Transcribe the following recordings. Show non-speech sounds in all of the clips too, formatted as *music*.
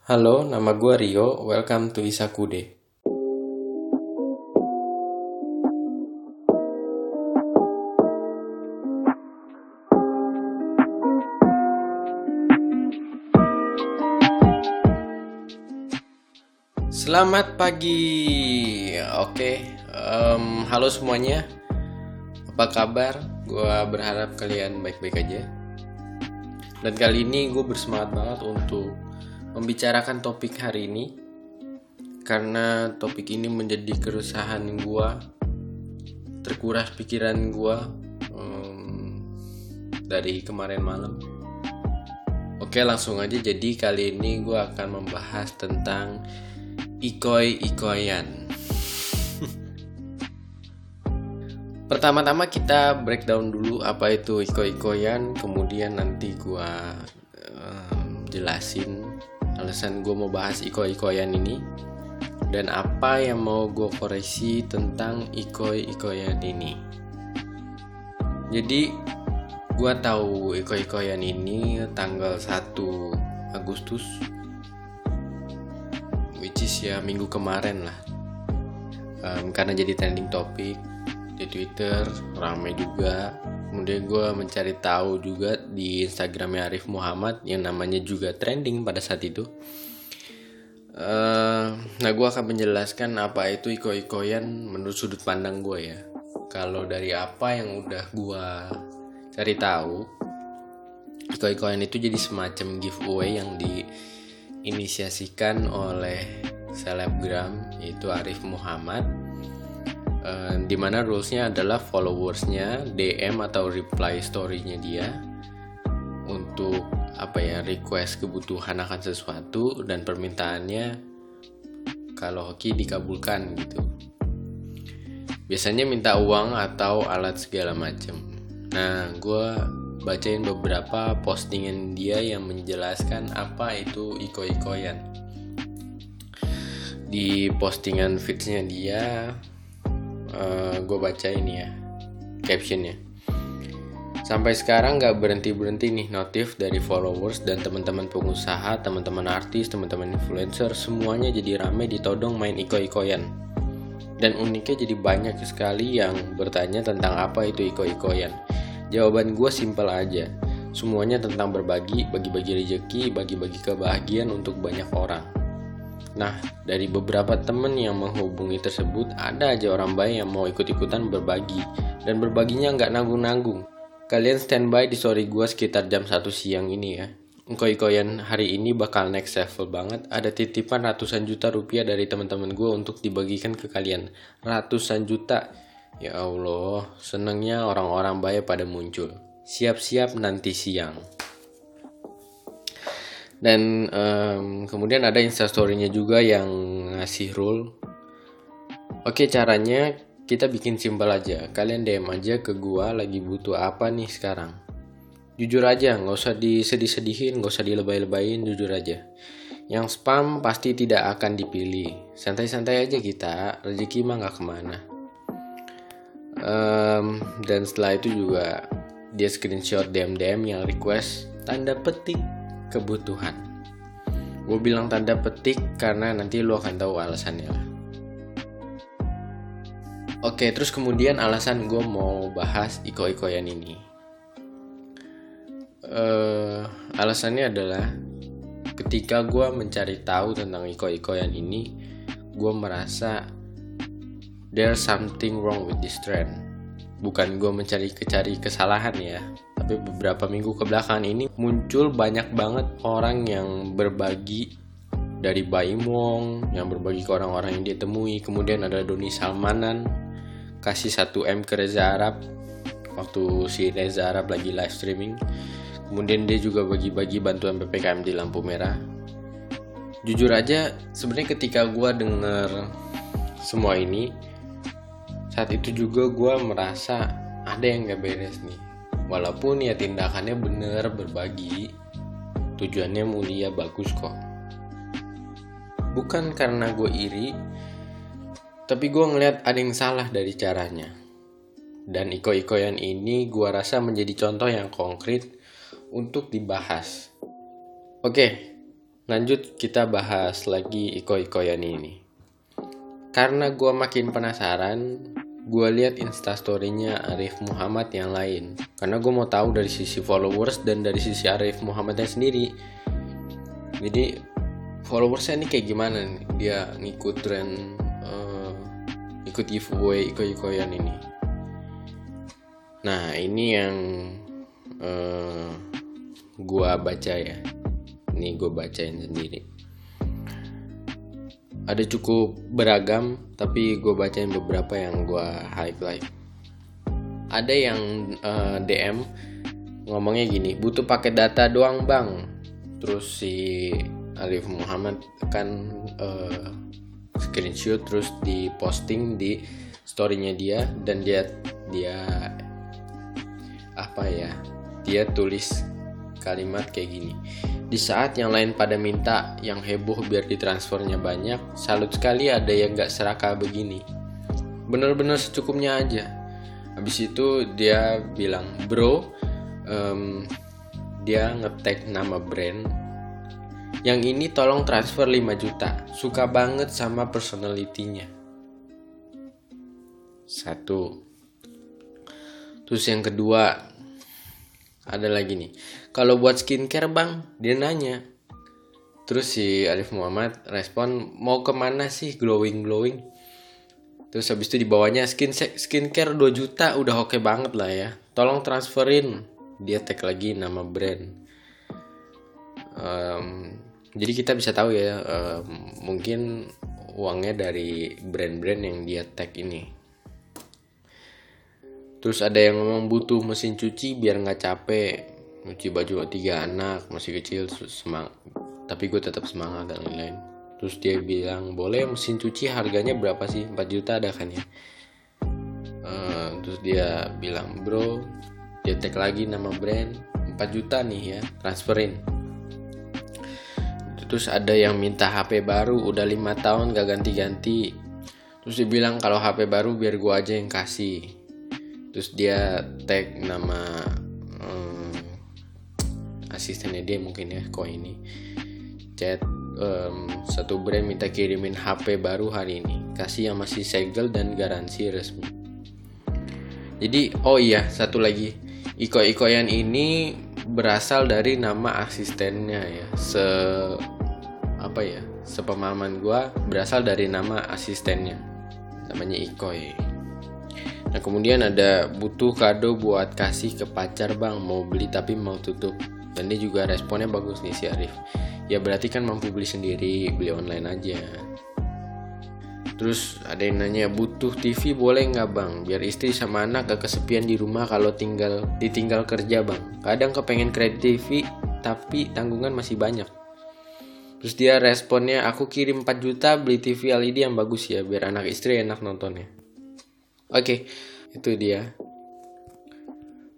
Halo, nama gue Rio. Welcome to Isakude. Selamat pagi. Oke, em, halo semuanya. Apa kabar? Gue berharap kalian baik-baik aja. Dan kali ini gue bersemangat banget untuk membicarakan topik hari ini karena topik ini menjadi keresahan gue, terkuras pikiran gue dari kemarin malam. Oke langsung aja jadi kali ini gue akan membahas tentang ikoi-ikoyan. *laughs* Pertama-tama kita breakdown dulu apa itu iko-ikoyan, kemudian nanti gua um, jelasin alasan gue mau bahas iko-ikoyan ini dan apa yang mau gue koreksi tentang iko-ikoyan ini. Jadi gue tahu iko-ikoyan ini tanggal 1 Agustus which is ya minggu kemarin lah um, karena jadi trending topik di Twitter ramai juga kemudian gue mencari tahu juga di Instagramnya Arif Muhammad yang namanya juga trending pada saat itu. Uh, nah gue akan menjelaskan apa itu iko-ikoyan menurut sudut pandang gue ya. Kalau dari apa yang udah gue cari tahu iko-ikoyan itu jadi semacam giveaway yang diinisiasikan oleh selebgram yaitu Arif Muhammad uh, di mana rulesnya adalah followersnya DM atau reply storynya dia untuk apa ya request kebutuhan akan sesuatu dan permintaannya kalau hoki dikabulkan gitu. Biasanya minta uang atau alat segala macam. Nah gue bacain beberapa postingan dia yang menjelaskan apa itu iko-ikoyan. Di postingan feedsnya dia uh, gue baca ini ya captionnya. Sampai sekarang gak berhenti berhenti nih notif dari followers dan teman-teman pengusaha teman-teman artis teman-teman influencer semuanya jadi rame ditodong main iko-ikoyan. Dan uniknya jadi banyak sekali yang bertanya tentang apa itu iko-ikoyan. Jawaban gue simpel aja semuanya tentang berbagi bagi-bagi rezeki bagi-bagi kebahagiaan untuk banyak orang Nah, dari beberapa temen yang menghubungi tersebut, ada aja orang baik yang mau ikut-ikutan berbagi. Dan berbaginya nggak nanggung-nanggung. Kalian standby di story gue sekitar jam 1 siang ini ya. Koi-koyan hari ini bakal next level banget. Ada titipan ratusan juta rupiah dari teman-teman gue untuk dibagikan ke kalian. Ratusan juta. Ya Allah, senengnya orang-orang baik pada muncul. Siap-siap nanti siang dan um, kemudian ada instastorynya juga yang ngasih rule. Oke caranya kita bikin simpel aja. Kalian DM aja ke gua lagi butuh apa nih sekarang? Jujur aja nggak usah disedih-sedihin nggak usah dilebay-lebayin jujur aja. Yang spam pasti tidak akan dipilih. Santai-santai aja kita rezeki mah nggak ke mana. Um, dan setelah itu juga dia screenshot DM DM yang request tanda petik kebutuhan. Gue bilang tanda petik karena nanti lo akan tahu alasannya lah. Oke, terus kemudian alasan gue mau bahas iko-ikoyan ini. Uh, alasannya adalah ketika gue mencari tahu tentang iko-ikoyan ini, gue merasa there's something wrong with this trend. Bukan gue mencari-cari kesalahan ya, beberapa minggu ke belakang ini muncul banyak banget orang yang berbagi dari Baimong yang berbagi ke orang-orang yang dia temui. Kemudian ada Doni Salmanan kasih 1M ke Reza Arab waktu si Reza Arab lagi live streaming. Kemudian dia juga bagi-bagi bantuan PPKM di lampu merah. Jujur aja sebenarnya ketika gue denger semua ini saat itu juga gue merasa ada yang gak beres nih walaupun ya tindakannya bener berbagi. Tujuannya mulia bagus kok. Bukan karena gue iri tapi gue ngeliat ada yang salah dari caranya. Dan iko-ikoyan ini gue rasa menjadi contoh yang konkret untuk dibahas. Oke lanjut kita bahas lagi iko-ikoyan ini. Karena gue makin penasaran gue lihat instastorynya Arif Muhammad yang lain. Karena gue mau tahu dari sisi followers dan dari sisi Arif Muhammadnya sendiri. Jadi followersnya ini kayak gimana nih? Dia ngikut tren uh, ikut giveaway iko-ikoyan ini. Nah ini yang uh, gue baca ya. Ini gue bacain sendiri ada cukup beragam tapi gue bacain beberapa yang gue highlight ada yang uh, eh, DM ngomongnya gini butuh pakai data doang bang. Terus si Alif Muhammad kan uh, screenshot terus diposting di storynya dia dan dia dia apa ya dia tulis kalimat kayak gini di saat yang lain pada minta yang heboh biar ditransfernya banyak, salut sekali ada yang gak serakah begini. Bener-bener secukupnya aja. Habis itu dia bilang, bro, um, dia ngetek nama brand. Yang ini tolong transfer 5 juta. Suka banget sama personalitinya. Satu. Terus yang kedua, ada lagi nih. Kalau buat skincare bang? Dia nanya. Terus si Alif Muhammad respon mau ke mana sih glowing glowing terus habis itu dibawanya skin skincare 2 juta udah oke okay banget lah ya. Tolong transferin. Dia tag lagi nama brand. Um, jadi kita bisa tahu ya um, mungkin uangnya dari brand-brand yang dia tag ini Terus ada yang ngomong butuh mesin cuci biar nggak capek. Cuci baju tiga anak masih kecil semangat tapi gue tetap semangat dan lain-lain. Terus dia bilang boleh mesin cuci harganya berapa sih? 4 juta ada kan ya. Uh, terus dia bilang bro dia tag lagi nama brand 4 juta nih ya transferin. Terus ada yang minta HP baru udah lima tahun gak ganti-ganti. Terus dia bilang kalau HP baru biar gue aja yang kasih terus dia tag nama um, asistennya dia mungkin ya kok ini chat um, satu brand minta kirimin HP baru hari ini. Kasih yang masih segel dan garansi resmi. Jadi oh iya satu lagi. Iko-ikoyan ini berasal dari nama asistennya ya. Se apa ya sepemahaman gue berasal dari nama asistennya. Namanya Ikoy Nah kemudian ada butuh kado buat kasih ke pacar bang. Mau beli tapi mau tutup. Dan dia juga responnya bagus nih si Arif. Ya berarti kan mampu beli sendiri beli online aja. Terus ada yang nanya butuh TV boleh nggak bang? Biar istri sama anak gak kesepian di rumah kalau tinggal ditinggal kerja bang. Kadang kepengen kredit TV tapi tanggungan masih banyak. Terus dia responnya aku kirim 4 juta beli TV LED yang bagus ya biar anak istri enak nontonnya Oke, okay, itu dia.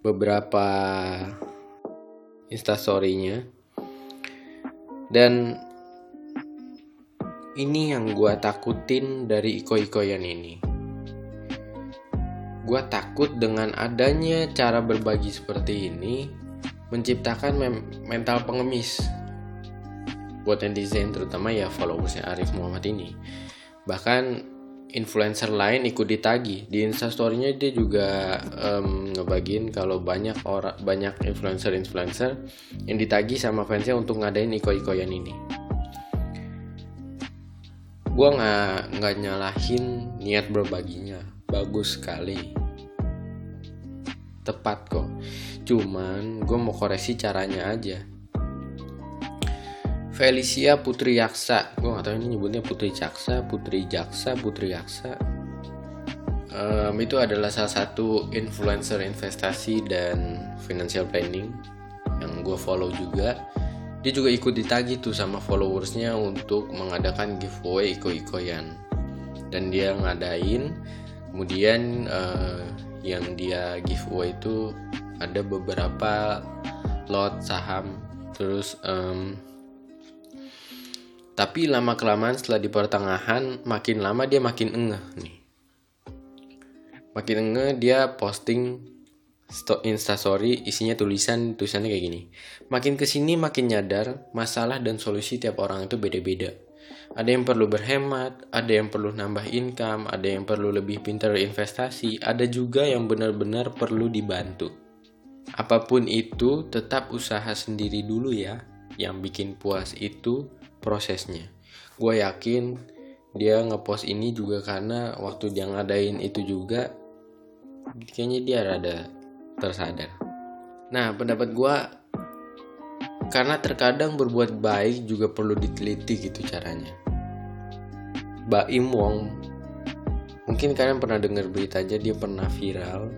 Beberapa instastorynya. Dan ini yang gue takutin dari iko-ikoyan ini. Gue takut dengan adanya cara berbagi seperti ini menciptakan mental pengemis. Buat netizen terutama ya followersnya Arif Muhammad ini. Bahkan influencer lain ikut ditagi di instastorynya dia juga um, ngebagiin kalau banyak orang banyak influencer influencer yang ditagi sama fansnya untuk ngadain iko-ikoyan ini. Gue nggak nggak nyalahin niat berbaginya. Bagus sekali. Tepat kok. Cuman gue mau koreksi caranya aja Felicia Putri Yaksa gue gak tahu ini nyebutnya Putri Jaksa Putri Jaksa Putri Yaksa. Um, itu adalah salah satu influencer investasi dan financial planning yang gue follow juga. Dia juga ikut ditagi tuh sama followersnya untuk mengadakan giveaway iko-ikoyan. Dan dia ngadain kemudian uh, yang dia giveaway itu ada beberapa lot saham. Terus um, tapi lama kelamaan setelah di pertengahan makin lama dia makin engeh nih. Makin engeh dia posting instastory isinya tulisan tulisannya kayak gini makin ke sini makin nyadar masalah dan solusi tiap orang itu beda-beda ada yang perlu berhemat, ada yang perlu nambah income, ada yang perlu lebih pintar investasi, ada juga yang benar-benar perlu dibantu. Apa pun itu, tetap usaha sendiri dulu ya. Yang bikin puas itu prosesnya. Gue yakin dia ngepost ini juga karena waktu dia ngadain itu juga kayaknya dia rada tersadar. Nah, pendapat gue karena terkadang berbuat baik juga perlu diteliti gitu caranya. Baim Wong mungkin kalian pernah dengar beritanya dia pernah viral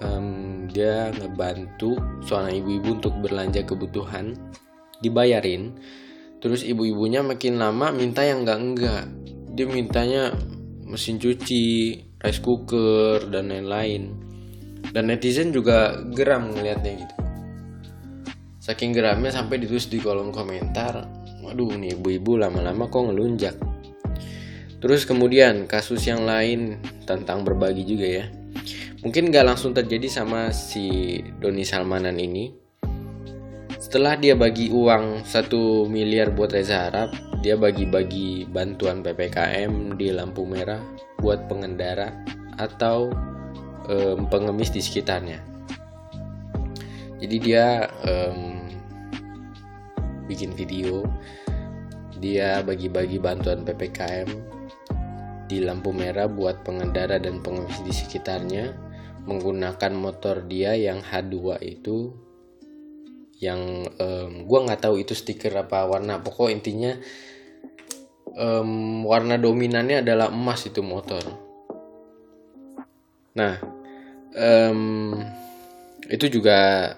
um, dia ngebantu seorang ibu-ibu untuk belanja kebutuhan dibayarin terus ibu-ibunya makin lama minta yang enggak-enggak dia mintanya mesin cuci rice cooker dan lain-lain. Dan netizen juga geram ngelihatnya gitu. Saking geramnya sampai ditulis di kolom komentar waduh nih ibu-ibu lama-lama kok ngelunjak. Terus kemudian kasus yang lain tentang berbagi juga ya. Mungkin gak langsung terjadi sama si Doni Salmanan ini setelah dia bagi uang 1 miliar buat Reza Arab dia bagi-bagi bantuan PPKM di lampu merah buat pengendara atau um, pengemis di sekitarnya. Jadi dia um, bikin video. Dia bagi-bagi bantuan ppkm di lampu merah buat pengendara dan pengemis di sekitarnya menggunakan motor dia yang H2 itu yang um, gue nggak tahu itu stiker apa warna. Pokok intinya um, warna dominannya adalah emas itu motor. Nah um, itu juga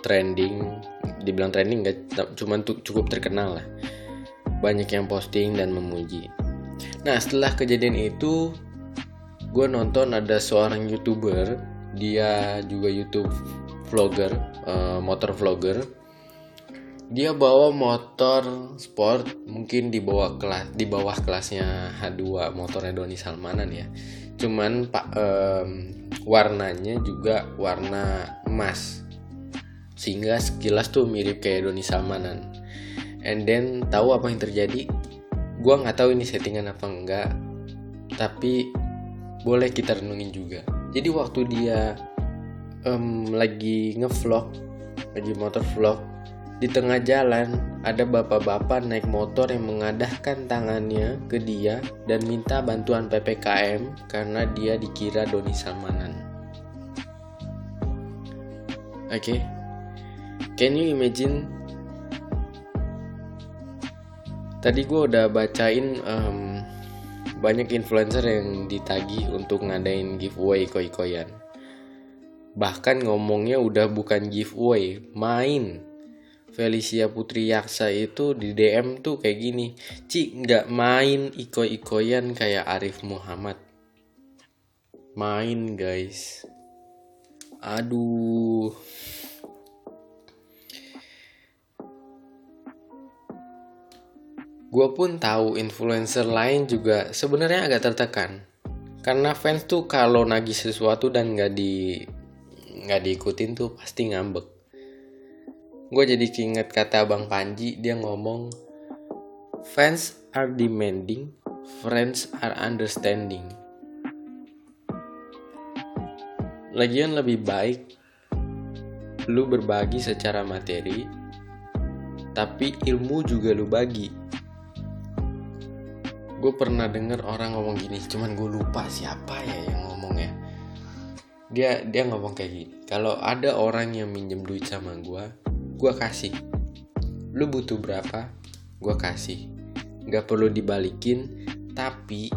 trending. Dibilang trending nggak cuma cukup terkenal lah. Banyak yang posting dan memuji. Nah setelah kejadian itu gue nonton ada seorang youtuber. Dia juga youtube vlogger uh, motor vlogger. Dia bawa motor sport mungkin di bawah kelas di bawah kelasnya H2 motornya Doni Salmanan ya. Cuman pak um, warnanya juga warna emas. Sehingga sekilas tuh mirip kayak Doni Salmanan. And then tahu apa yang terjadi? Gue nggak tahu ini settingan apa enggak tapi boleh kita renungin juga. Jadi waktu dia um, lagi ngevlog lagi motor vlog di tengah jalan ada bapak-bapak naik motor yang mengadahkan tangannya ke dia dan minta bantuan PPKM karena dia dikira Doni Salmanan. Oke, okay. Can you imagine? Tadi gue udah bacain um, banyak influencer yang ditagi untuk ngadain giveaway koi-koyan. Bahkan ngomongnya udah bukan giveaway, main. Felicia Putri Yaksa itu di DM tuh kayak gini, Ci nggak main iko-ikoyan kayak Arif Muhammad. Main guys. Aduh. gue pun tahu influencer lain juga sebenarnya agak tertekan karena fans tuh kalau nagih sesuatu dan nggak di nggak diikutin tuh pasti ngambek. Gue jadi keinget kata bang Panji dia ngomong fans are demanding friends are understanding. Lagian lebih baik lu berbagi secara materi tapi ilmu juga lu bagi. Gue pernah denger orang ngomong gini cuman gue lupa siapa ya yang dia dia ngomong kayak gini kalau ada orang yang minjem duit sama gue gue kasih. Lu butuh berapa gue kasih. Nggak perlu dibalikin tapi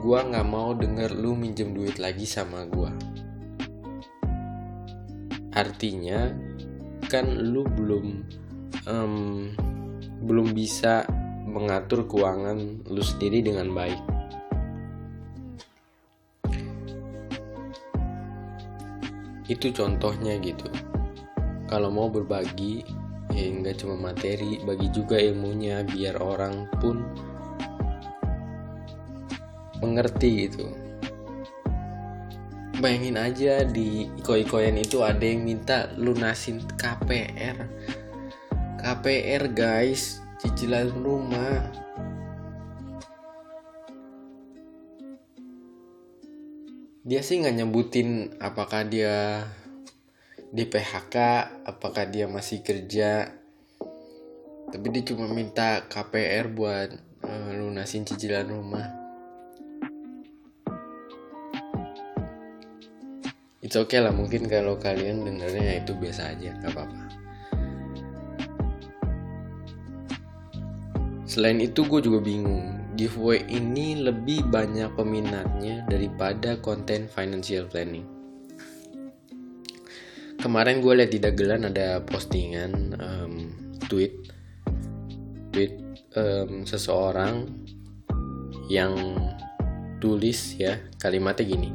gue nggak mau denger lu minjem duit lagi sama gue artinya kan lu belum um, belum bisa mengatur keuangan lu sendiri dengan baik. Itu contohnya gitu. Kalau mau berbagi, ya nggak cuma materi, bagi juga ilmunya biar orang pun mengerti gitu. bayangin aja di iko-ikoyan itu ada yang minta lunasin KPR KPR guys cicilan rumah dia sih nggak nyebutin apakah dia di PHK apakah dia masih kerja. Tapi dia cuma minta KPR buat uh, lunasin cicilan rumah. It's okay lah mungkin kalau kalian dengarnya itu biasa aja gak apa-apa. Selain itu gue juga bingung giveaway ini lebih banyak peminatnya daripada konten financial planning. Kemarin gue lihat di dagelan ada postingan um, tweet tweet um, seseorang yang tulis ya kalimatnya gini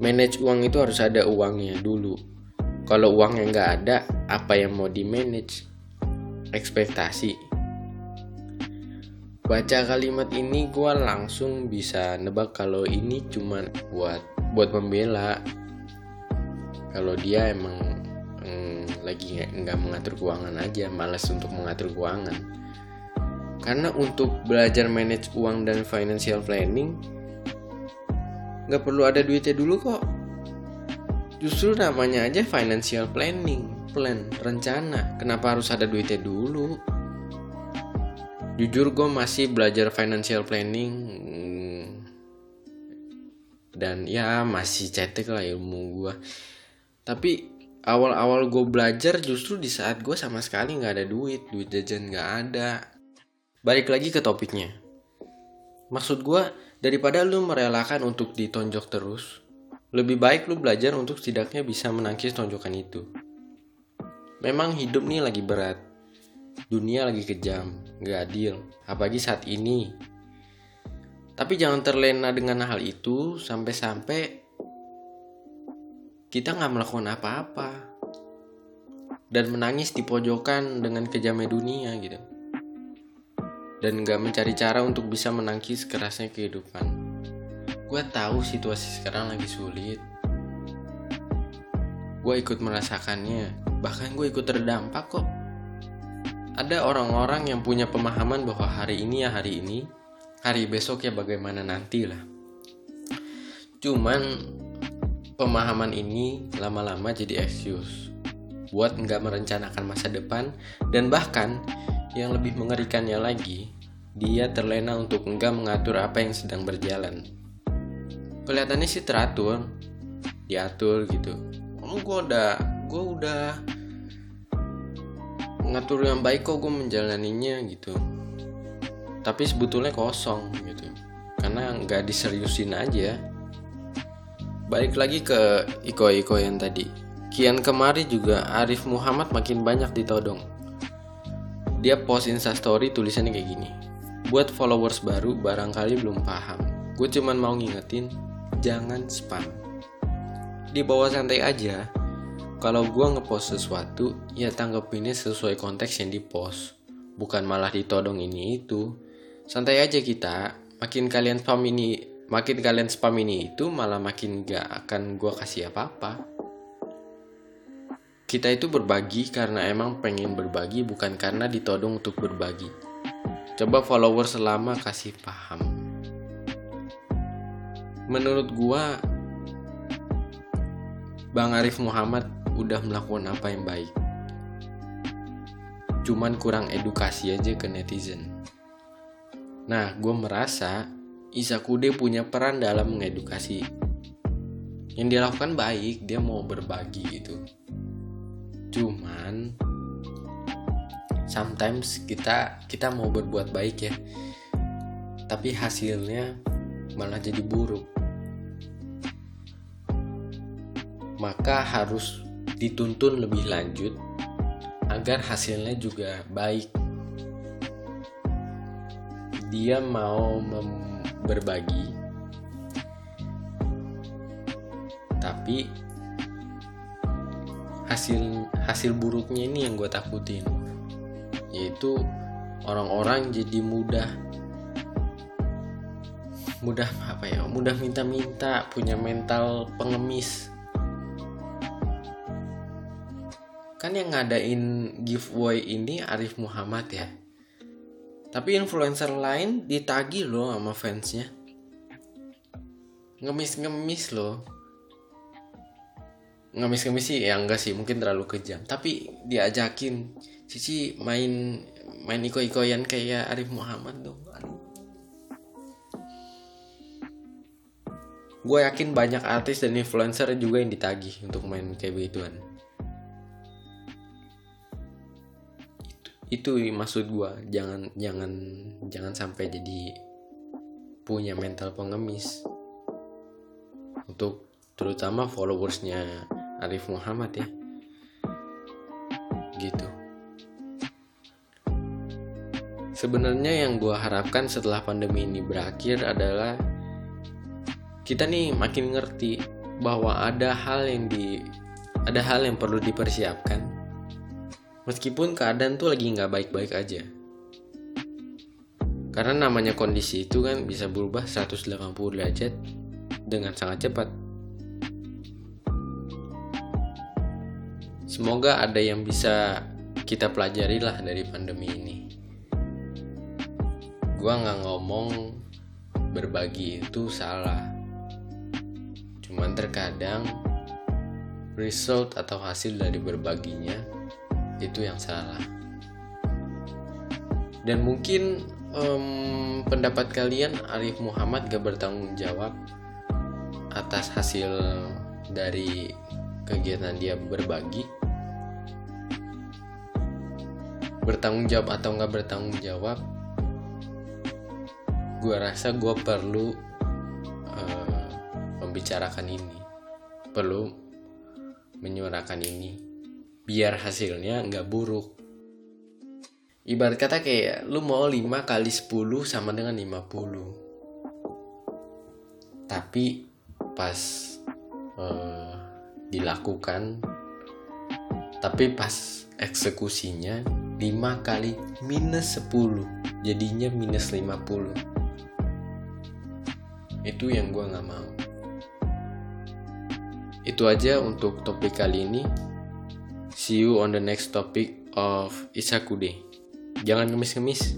manage uang itu harus ada uangnya dulu. Kalau uangnya nggak ada apa yang mau di manage? Ekspektasi baca kalimat ini gue langsung bisa nebak kalau ini cuma buat buat membela kalau dia emang mm, lagi nggak mengatur keuangan aja malas untuk mengatur keuangan karena untuk belajar manage uang dan financial planning nggak perlu ada duitnya dulu kok. Justru namanya aja financial planning, plan, rencana. Kenapa harus ada duitnya dulu? Jujur gue masih belajar financial planning hmm, dan ya masih cetek lah ilmu gue. Tapi awal-awal gue belajar justru di saat gue sama sekali nggak ada duit, duit jajan nggak ada balik lagi ke topiknya. Maksud gue, daripada lu merelakan untuk ditonjok terus, lebih baik lu belajar untuk setidaknya bisa menangkis tonjokan itu. Memang hidup nih lagi berat. Dunia lagi kejam, gak adil. Apalagi saat ini. Tapi jangan terlena dengan hal itu sampai-sampai kita nggak melakukan apa-apa. Dan menangis di pojokan dengan kejamnya dunia gitu dan gak mencari cara untuk bisa menangkis kerasnya kehidupan. Gue tahu situasi sekarang lagi sulit. Gue ikut merasakannya, bahkan gue ikut terdampak kok. Ada orang-orang yang punya pemahaman bahwa hari ini ya hari ini, hari besok ya bagaimana nanti lah. Cuman pemahaman ini lama-lama jadi excuse buat nggak merencanakan masa depan dan bahkan yang lebih mengerikannya lagi, dia terlena untuk enggak mengatur apa yang sedang berjalan. Kelihatannya sih teratur, diatur gitu. Oh, gue udah, gue udah ngatur yang baik kok gue menjalaninya gitu. Tapi sebetulnya kosong gitu, karena nggak diseriusin aja. Balik lagi ke Iko-Iko yang tadi. Kian kemari juga Arif Muhammad makin banyak ditodong dia post instastory tulisannya kayak gini buat followers baru barangkali belum paham gue cuman mau ngingetin jangan spam di bawah santai aja kalau gue ngepost sesuatu ya tanggapinnya sesuai konteks yang dipost bukan malah ditodong ini itu santai aja kita makin kalian spam ini makin kalian spam ini itu malah makin gak akan gue kasih apa-apa kita itu berbagi karena emang pengen berbagi bukan karena ditodong untuk berbagi. Coba follower selama kasih paham. Menurut gua Bang Arif Muhammad udah melakukan apa yang baik. Cuman kurang edukasi aja ke netizen. Nah, gue merasa Isakude punya peran dalam mengedukasi. Yang dia lakukan baik, dia mau berbagi gitu cuman sometimes kita kita mau berbuat baik ya tapi hasilnya malah jadi buruk maka harus dituntun lebih lanjut agar hasilnya juga baik. Dia mau berbagi tapi hasil hasil buruknya ini yang gue takutin yaitu orang-orang jadi mudah mudah apa ya mudah minta-minta punya mental pengemis kan yang ngadain giveaway ini Arif Muhammad ya. Tapi influencer lain ditagi loh sama fansnya. Ngemis-ngemis loh. Ngemis-ngemis sih ya enggak sih mungkin terlalu kejam. Tapi diajakin Cici main main iko-ikoyan kayak Arif Muhammad dong. Gue yakin banyak artis dan influencer juga yang ditagih untuk main kayak begituan itu maksud gue jangan jangan jangan sampai jadi punya mental pengemis. Untuk terutama followersnya Arif Muhammad ya. Gitu. Sebenarnya yang gue harapkan setelah pandemi ini berakhir adalah kita nih makin ngerti bahwa ada hal yang di ada hal yang perlu dipersiapkan Meskipun keadaan tuh lagi nggak baik-baik aja. Karena namanya kondisi itu kan bisa berubah 180 derajat dengan sangat cepat. Semoga ada yang bisa kita pelajari lah dari pandemi ini. Gua nggak ngomong berbagi itu salah. Cuman terkadang result atau hasil dari berbaginya itu yang salah. Dan mungkin um, pendapat kalian Arif Muhammad gak bertanggung jawab atas hasil dari kegiatan dia berbagi? Bertanggung jawab atau nggak bertanggung jawab? Gue rasa gue perlu uh, membicarakan ini. Perlu menyuarakan ini biar hasilnya nggak buruk. Ibarat kata kayak lu mau 5 kali 10 sama dengan 50 tapi pas uh, dilakukan tapi pas eksekusinya 5 kali minus 10 jadinya minus 50 itu yang gue nggak mau. Itu aja untuk topik kali ini See you on the next topic of Isakude. Jangan ngemis-ngemis.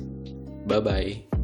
Bye-bye.